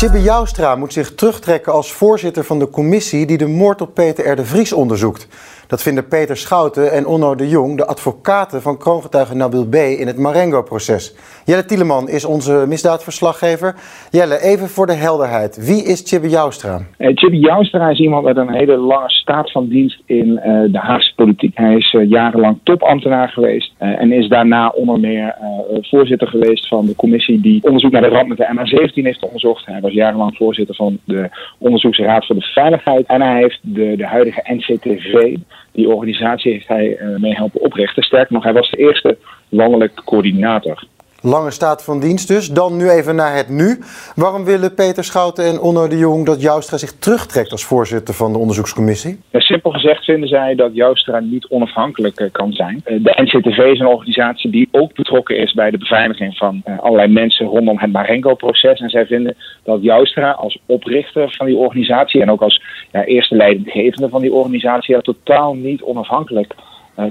Chippe Joustra moet zich terugtrekken als voorzitter van de commissie die de moord op Peter R. de Vries onderzoekt. Dat vinden Peter Schouten en Onno de Jong, de advocaten van kroongetuige Nabil B. in het Marengo-proces. Jelle Tieleman is onze misdaadverslaggever. Jelle, even voor de helderheid. Wie is Chippe Joustra? Uh, Chippe Joustra is iemand met een hele lange staat van dienst in uh, de Haagse politiek. Hij is uh, jarenlang topambtenaar geweest en is daarna onder meer voorzitter geweest van de commissie die onderzoek naar de ramp met de MH17 heeft onderzocht. Hij was jarenlang voorzitter van de Onderzoeksraad voor de Veiligheid en hij heeft de, de huidige NCTV, die organisatie heeft hij uh, mee helpen oprichten. Sterker nog, hij was de eerste landelijke coördinator. Lange staat van dienst dus. Dan nu even naar het nu. Waarom willen Peter Schouten en Onno de Jong dat Joustra zich terugtrekt als voorzitter van de onderzoekscommissie? Simpel gezegd vinden zij dat Joustra niet onafhankelijk uh, kan zijn. Uh, de NCTV is een organisatie die ook betrokken is bij de beveiliging van uh, allerlei mensen rondom het Marengo-proces. En zij vinden dat Joustra als oprichter van die organisatie en ook als ja, eerste leidinggevende van die organisatie ja, totaal niet onafhankelijk uh,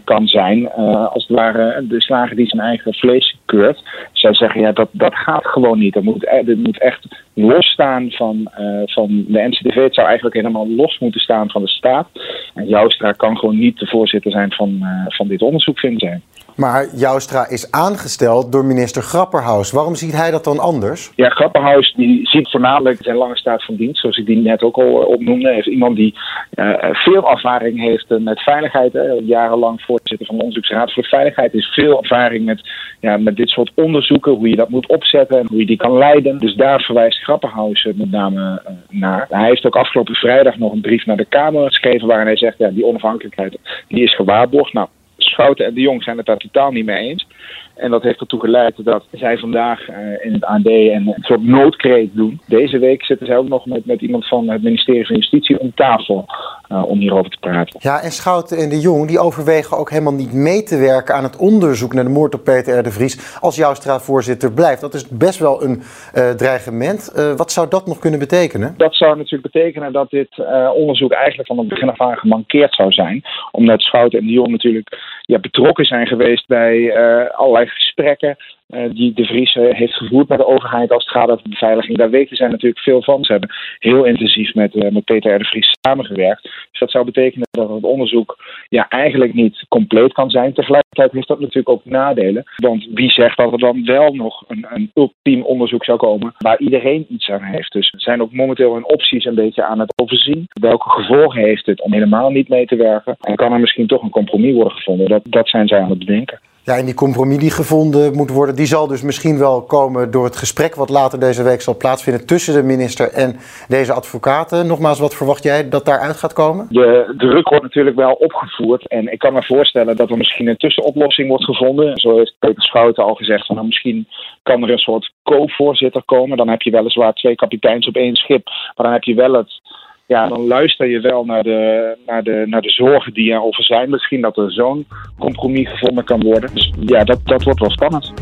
kan zijn. Uh, als het ware de slager die zijn eigen vlees keurt. Zij zeggen ja, dat, dat gaat gewoon niet. Dat moet, dat moet echt losstaan van, uh, van de NCTV. Het zou eigenlijk helemaal los moeten staan van de staat. En Joustra kan gewoon niet de voorzitter zijn van, van dit onderzoek, vinden. Maar Joustra is aangesteld door minister Grapperhaus. Waarom ziet hij dat dan anders? Ja, Grapperhaus die ziet voornamelijk zijn lange staat van dienst, zoals ik die net ook al opnoemde. Hij is iemand die uh, veel ervaring heeft met veiligheid. Hè. Jarenlang voorzitter van de Onderzoeksraad voor Veiligheid. is veel ervaring met, ja, met dit soort onderzoeken, hoe je dat moet opzetten en hoe je die kan leiden. Dus daar verwijst Grapperhaus met name naar. Hij heeft ook afgelopen vrijdag nog een brief naar de Kamer geschreven waarin hij zegt, ja, die onafhankelijkheid die is gewaarborgd. Nou, Schouten en de Jong zijn het daar totaal niet mee eens. En dat heeft ertoe geleid dat zij vandaag uh, in het AD een, een soort noodkreet doen. Deze week zitten zij ook nog met, met iemand van het ministerie van Justitie om tafel uh, om hierover te praten. Ja, en Schouten en de Jong die overwegen ook helemaal niet mee te werken aan het onderzoek naar de moord op Peter R. de Vries als jouw straatvoorzitter blijft. Dat is best wel een uh, dreigement. wat zou dat nog kunnen betekenen? Dat zou natuurlijk betekenen dat dit onderzoek eigenlijk van het begin af aan gemankeerd zou zijn. Omdat Schouten en de Jong natuurlijk ja, betrokken zijn geweest bij allerlei gesprekken die de Vries uh, heeft gevoerd met de overheid als het gaat over beveiliging. Daar weten zij natuurlijk veel van. Ze hebben heel intensief met, uh, met Peter R. de Vries samengewerkt. Dus dat zou betekenen dat het onderzoek ja, eigenlijk niet compleet kan zijn. Tegelijkertijd heeft dat natuurlijk ook nadelen. Want wie zegt dat er dan wel nog een, een ultiem onderzoek zou komen waar iedereen iets aan heeft. Dus er zijn ook momenteel hun opties een beetje aan het overzien. Welke gevolgen heeft het om helemaal niet mee te werken? En kan er misschien toch een compromis worden gevonden? Dat, dat zijn zij aan het bedenken. Ja, en die compromis die gevonden moet worden, die zal dus misschien wel komen door het gesprek wat later deze week zal plaatsvinden tussen de minister en deze advocaten. Nogmaals, wat verwacht jij dat daaruit gaat komen? De druk wordt natuurlijk wel opgevoerd en ik kan me voorstellen dat er misschien een tussenoplossing wordt gevonden. Zo heeft Peter Schouten al gezegd van nou, misschien kan er een soort co-voorzitter komen. Dan heb je weliswaar twee kapiteins op één schip, maar dan heb je wel het ja, dan luister je wel naar de, naar de, naar de zorgen die erover zijn. Misschien dat er zo'n compromis gevonden kan worden. Dus ja, dat, dat wordt wel spannend.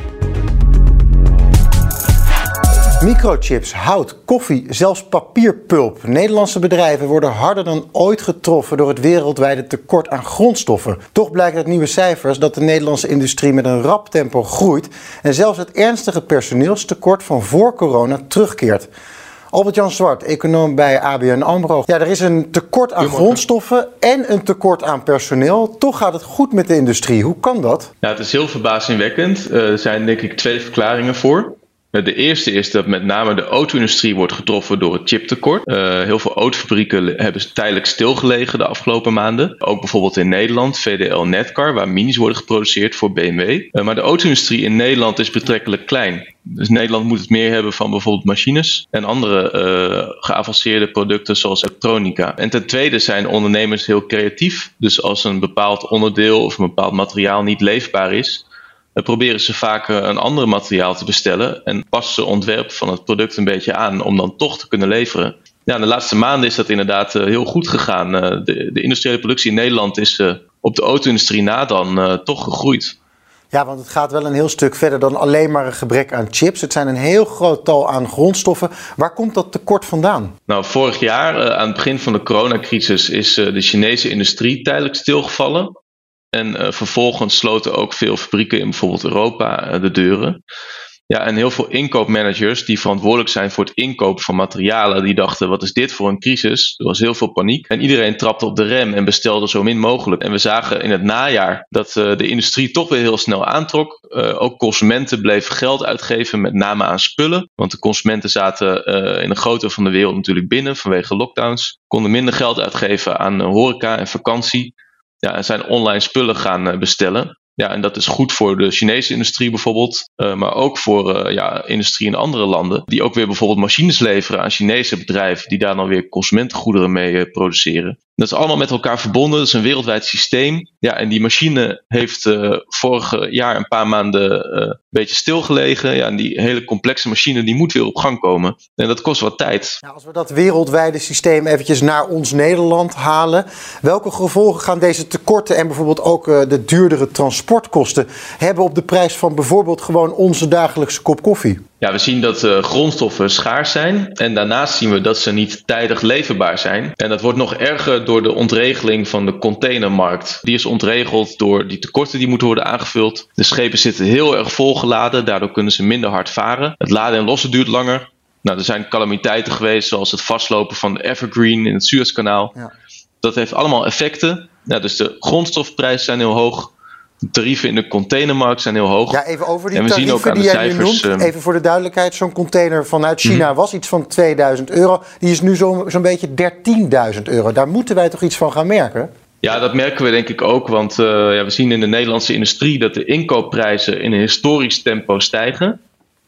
Microchips, hout, koffie, zelfs papierpulp. Nederlandse bedrijven worden harder dan ooit getroffen door het wereldwijde tekort aan grondstoffen. Toch blijkt uit nieuwe cijfers dat de Nederlandse industrie met een rap tempo groeit en zelfs het ernstige personeelstekort van voor corona terugkeert. Albert-Jan Zwart, econoom bij ABN AMRO. Ja, er is een tekort aan grondstoffen en een tekort aan personeel. Toch gaat het goed met de industrie. Hoe kan dat? Ja, het is heel verbazingwekkend. Er zijn denk ik twee verklaringen voor. De eerste is dat met name de auto-industrie wordt getroffen door het chiptekort. Uh, heel veel autofabrieken hebben tijdelijk stilgelegen de afgelopen maanden. Ook bijvoorbeeld in Nederland, VDL Netcar, waar minis worden geproduceerd voor BMW. Uh, maar de auto-industrie in Nederland is betrekkelijk klein. Dus Nederland moet het meer hebben van bijvoorbeeld machines en andere geavanceerde producten zoals elektronica. En ten tweede zijn ondernemers heel creatief. Dus als een bepaald onderdeel of een bepaald materiaal niet leefbaar is, proberen ze vaak een ander materiaal te bestellen en passen ze ontwerp van het product een beetje aan om dan toch te kunnen leveren. Ja, de laatste maanden is dat inderdaad heel goed gegaan. de, de, industriële productie in Nederland is op de auto-industrie na dan toch gegroeid. Ja, want het gaat wel een heel stuk verder dan alleen maar een gebrek aan chips. Het zijn een heel groot tal aan grondstoffen. Waar komt dat tekort vandaan? Nou, vorig jaar, aan het begin van de coronacrisis, is de Chinese industrie tijdelijk stilgevallen. En uh, vervolgens sloten ook veel fabrieken in bijvoorbeeld Europa uh, de deuren. Ja, en heel veel inkoopmanagers die verantwoordelijk zijn voor het inkopen van materialen, die dachten: wat is dit voor een crisis? Er was heel veel paniek. En iedereen trapte op de rem en bestelde zo min mogelijk. En we zagen in het najaar dat uh, de industrie toch weer heel snel aantrok. ook consumenten bleven geld uitgeven, met name aan spullen. Want de consumenten zaten in grote deel van de wereld natuurlijk binnen vanwege lockdowns. Konden minder geld uitgeven aan horeca en vakantie ja, zijn online spullen gaan eh, bestellen. Ja, en dat is goed voor de Chinese industrie bijvoorbeeld, uh, maar ook voor uh, ja, industrie in andere landen, die ook weer bijvoorbeeld machines leveren aan Chinese bedrijven, die daar dan weer consumentengoederen mee uh, produceren. Dat is allemaal met elkaar verbonden, dat is een wereldwijd systeem. Ja, en die machine heeft vorig jaar een paar maanden een beetje stilgelegen. Ja, en die hele complexe machine die moet weer op gang komen. En dat kost wat tijd. als we dat wereldwijde systeem eventjes naar ons Nederland halen, welke gevolgen gaan deze tekorten en bijvoorbeeld ook de duurdere transport transportkosten hebben op de prijs van bijvoorbeeld gewoon onze dagelijkse kop koffie? Ja, we zien dat uh, grondstoffen schaars zijn. En daarnaast zien we dat ze niet tijdig leverbaar zijn. En dat wordt nog erger door de ontregeling van de containermarkt. Die is ontregeld door die tekorten die moeten worden aangevuld. De schepen zitten heel erg volgeladen, daardoor kunnen ze minder hard varen. Het laden en lossen duurt langer. Nou, er zijn calamiteiten geweest, zoals het vastlopen van de Evergreen in het Suezkanaal. Ja. Dat heeft allemaal effecten. Nou, dus de grondstofprijzen zijn heel hoog. De tarieven in de containermarkt zijn heel hoog. Ja, even over die tarieven die jij nu noemt. Ehm, even voor de duidelijkheid. Zo'n container vanuit China mhm. was iets van 2000 euro. Die is nu zo'n zo beetje 13.000 euro. Daar moeten wij toch iets van gaan merken? Ja, dat merken we denk ik ook. Want uh, ja, we zien in de Nederlandse industrie dat de inkoopprijzen in een historisch tempo stijgen.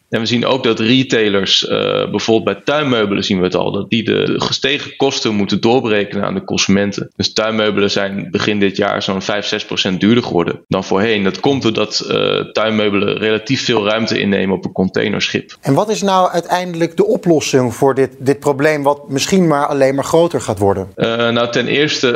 En we zien ook dat retailers, uh, bijvoorbeeld bij tuinmeubelen zien we het al, dat die de gestegen kosten moeten doorberekenen aan de consumenten. Dus tuinmeubelen zijn begin dit jaar zo'n 5, 6 procent duurder geworden dan voorheen. Dat komt doordat uh, tuinmeubelen relatief veel ruimte innemen op een containerschip. En wat is nou uiteindelijk de oplossing voor dit, dit probleem, wat misschien maar alleen maar groter gaat worden? Uh, nou, ten eerste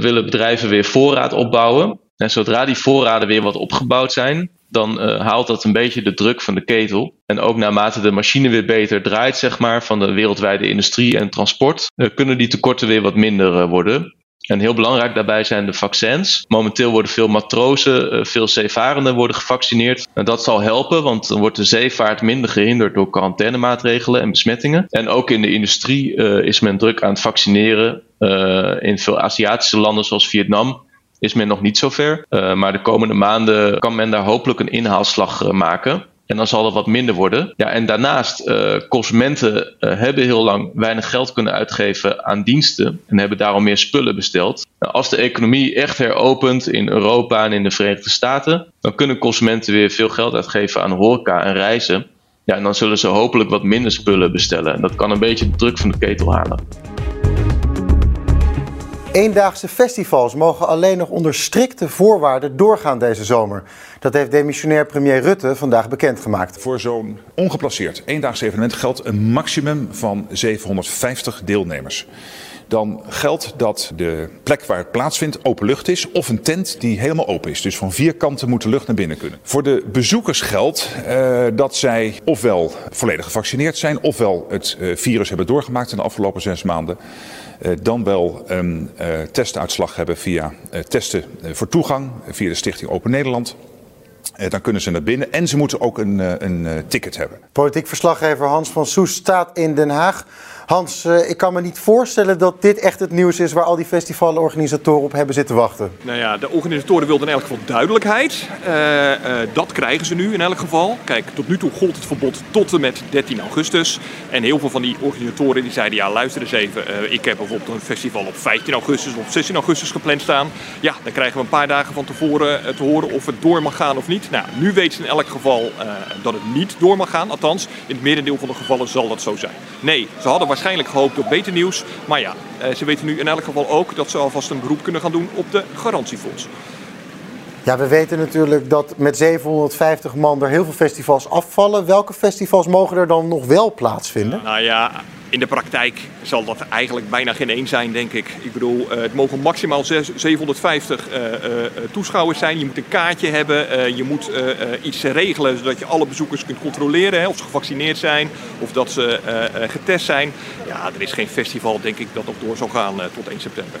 willen bedrijven weer voorraad opbouwen. En zodra die voorraden weer wat opgebouwd zijn, dan uh, haalt dat een beetje de druk van de ketel. En ook naarmate de machine weer beter draait, zeg maar, van de wereldwijde industrie en transport, uh, kunnen die tekorten weer wat minder uh, worden. En heel belangrijk daarbij zijn de vaccins. Momenteel worden veel matrozen, veel zeevarenden worden gevaccineerd. En dat zal helpen, want dan wordt de zeevaart minder gehinderd door quarantainemaatregelen en besmettingen. En ook in de industrie is men druk aan het vaccineren. in veel Aziatische landen zoals Vietnam is men nog niet zo ver. Uh, maar de komende maanden kan men daar hopelijk een inhaalslag uh, maken. En dan zal er wat minder worden. Ja, en daarnaast, uh, consumenten hebben heel lang weinig geld kunnen uitgeven aan diensten. En hebben daarom meer spullen besteld. Nou, als de economie echt heropent in Europa en in de Verenigde Staten, dan kunnen consumenten weer veel geld uitgeven aan horeca en reizen. Ja, en dan zullen ze hopelijk wat minder spullen bestellen. En dat kan een beetje de druk van de ketel halen. Eendaagse festivals mogen alleen nog onder strikte voorwaarden doorgaan deze zomer. Dat heeft demissionair premier Rutte vandaag bekendgemaakt. Voor zo'n ongeplaceerd eendaags evenement geldt een maximum van 750 deelnemers. Dan geldt dat de plek waar het plaatsvindt open lucht is of een tent die helemaal open is. Dus van vier kanten moet de lucht naar binnen kunnen. Voor de bezoekers geldt uh, dat zij ofwel volledig gevaccineerd zijn ofwel het uh, virus hebben doorgemaakt in de afgelopen zes maanden. Uh, dan wel een testuitslag hebben via testen voor toegang via de Stichting Open Nederland. Dan kunnen ze naar binnen en ze moeten ook een, een ticket hebben. Politiek verslaggever Hans van Soes staat in Den Haag. Hans, uh, ik kan me niet voorstellen dat dit echt het nieuws is waar al die festivalorganisatoren op hebben zitten wachten. Nou ja, de organisatoren wilden in elk geval duidelijkheid. Uh, uh, dat krijgen ze nu in elk geval. Kijk, tot nu toe gold het verbod tot en met 13 augustus. En heel veel van die organisatoren die zeiden, ja luister eens even. ik heb bijvoorbeeld een festival op 15 augustus of 16 augustus gepland staan. Ja, dan krijgen we een paar dagen van tevoren te horen of het door mag gaan of niet. Nou, nu weten ze in elk geval dat het niet door mag gaan. Althans, in het merendeel van de gevallen zal dat zo zijn. Nee, ze hadden waarschijnlijk gehoopt op beter nieuws. Maar ja, eh, ze weten nu in elk geval ook dat ze alvast een beroep kunnen gaan doen op de garantiefonds. Ja, we weten natuurlijk dat met 750 man er heel veel festivals afvallen. Welke festivals mogen er dan nog wel plaatsvinden? Nou ja, in de praktijk zal dat eigenlijk bijna geen één zijn, denk ik. Ik bedoel, het mogen maximaal 750 toeschouwers zijn. Je moet een kaartje hebben. je moet iets regelen zodat je alle bezoekers kunt controleren. Of ze gevaccineerd zijn of dat ze getest zijn. Ja, er is geen festival, denk ik, dat nog door zal gaan tot 1 september.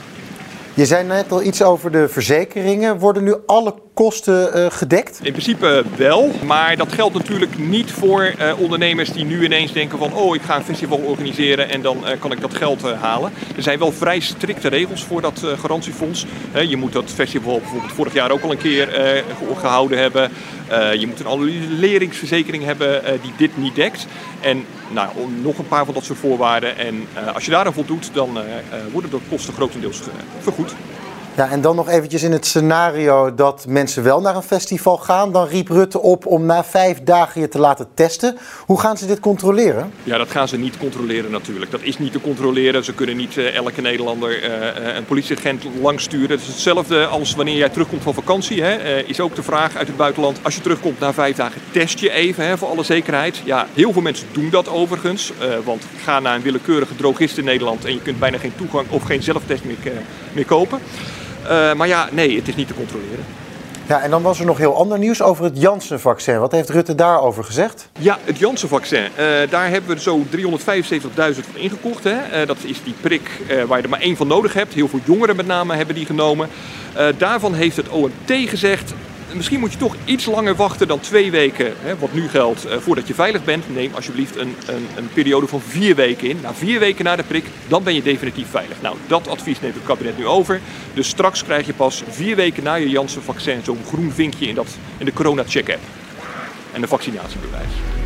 Je zei net al iets over de verzekeringen. Worden nu alle kosten uh, gedekt? In principe wel, maar dat geldt natuurlijk niet voor uh, ondernemers die nu ineens denken van oh ik ga een festival organiseren en dan kan ik dat geld halen. Er zijn wel vrij strikte regels voor dat garantiefonds. je moet dat festival bijvoorbeeld vorig jaar ook al een keer gehouden hebben. je moet een annuleringsverzekering hebben die dit niet dekt. En nou, nog een paar van dat soort voorwaarden. En als je daar aan voldoet, dan worden de kosten grotendeels vergoed. Ja, en dan nog eventjes in het scenario dat mensen wel naar een festival gaan. Dan riep Rutte op om na vijf dagen je te laten testen. Hoe gaan ze dit controleren? Ja, dat gaan ze niet controleren natuurlijk. Dat is niet te controleren. Ze kunnen niet uh, elke Nederlander uh, een politieagent langsturen. Het is hetzelfde als wanneer jij terugkomt van vakantie. Hè. Is ook de vraag uit het buitenland. Als je terugkomt na vijf dagen, test je even hè, voor alle zekerheid. Ja, heel veel mensen doen dat overigens. want ga naar een willekeurige drogist in Nederland en je kunt bijna geen toegang of geen zelftest meer kopen. Uh, maar ja, nee, het is niet te controleren. Ja, en dan was er nog heel ander nieuws over het Janssen-vaccin. Wat heeft Rutte daarover gezegd? Ja, het Janssen-vaccin. Uh, daar hebben we zo 375.000 van ingekocht. Hè. Uh, dat is die prik waar je er maar één van nodig hebt. Heel veel jongeren met name hebben die genomen. daarvan heeft het OMT gezegd misschien moet je toch iets langer wachten dan twee weken, hè, wat nu geldt, eh, voordat je veilig bent. Neem alsjeblieft een, een, een, periode van vier weken in. Na vier weken na de prik, dan ben je definitief veilig. Nou, dat advies neemt het kabinet nu over. Dus straks krijg je pas vier weken na je Janssen-vaccin zo'n groen vinkje in, dat, in de corona-check-app. En de vaccinatiebewijs.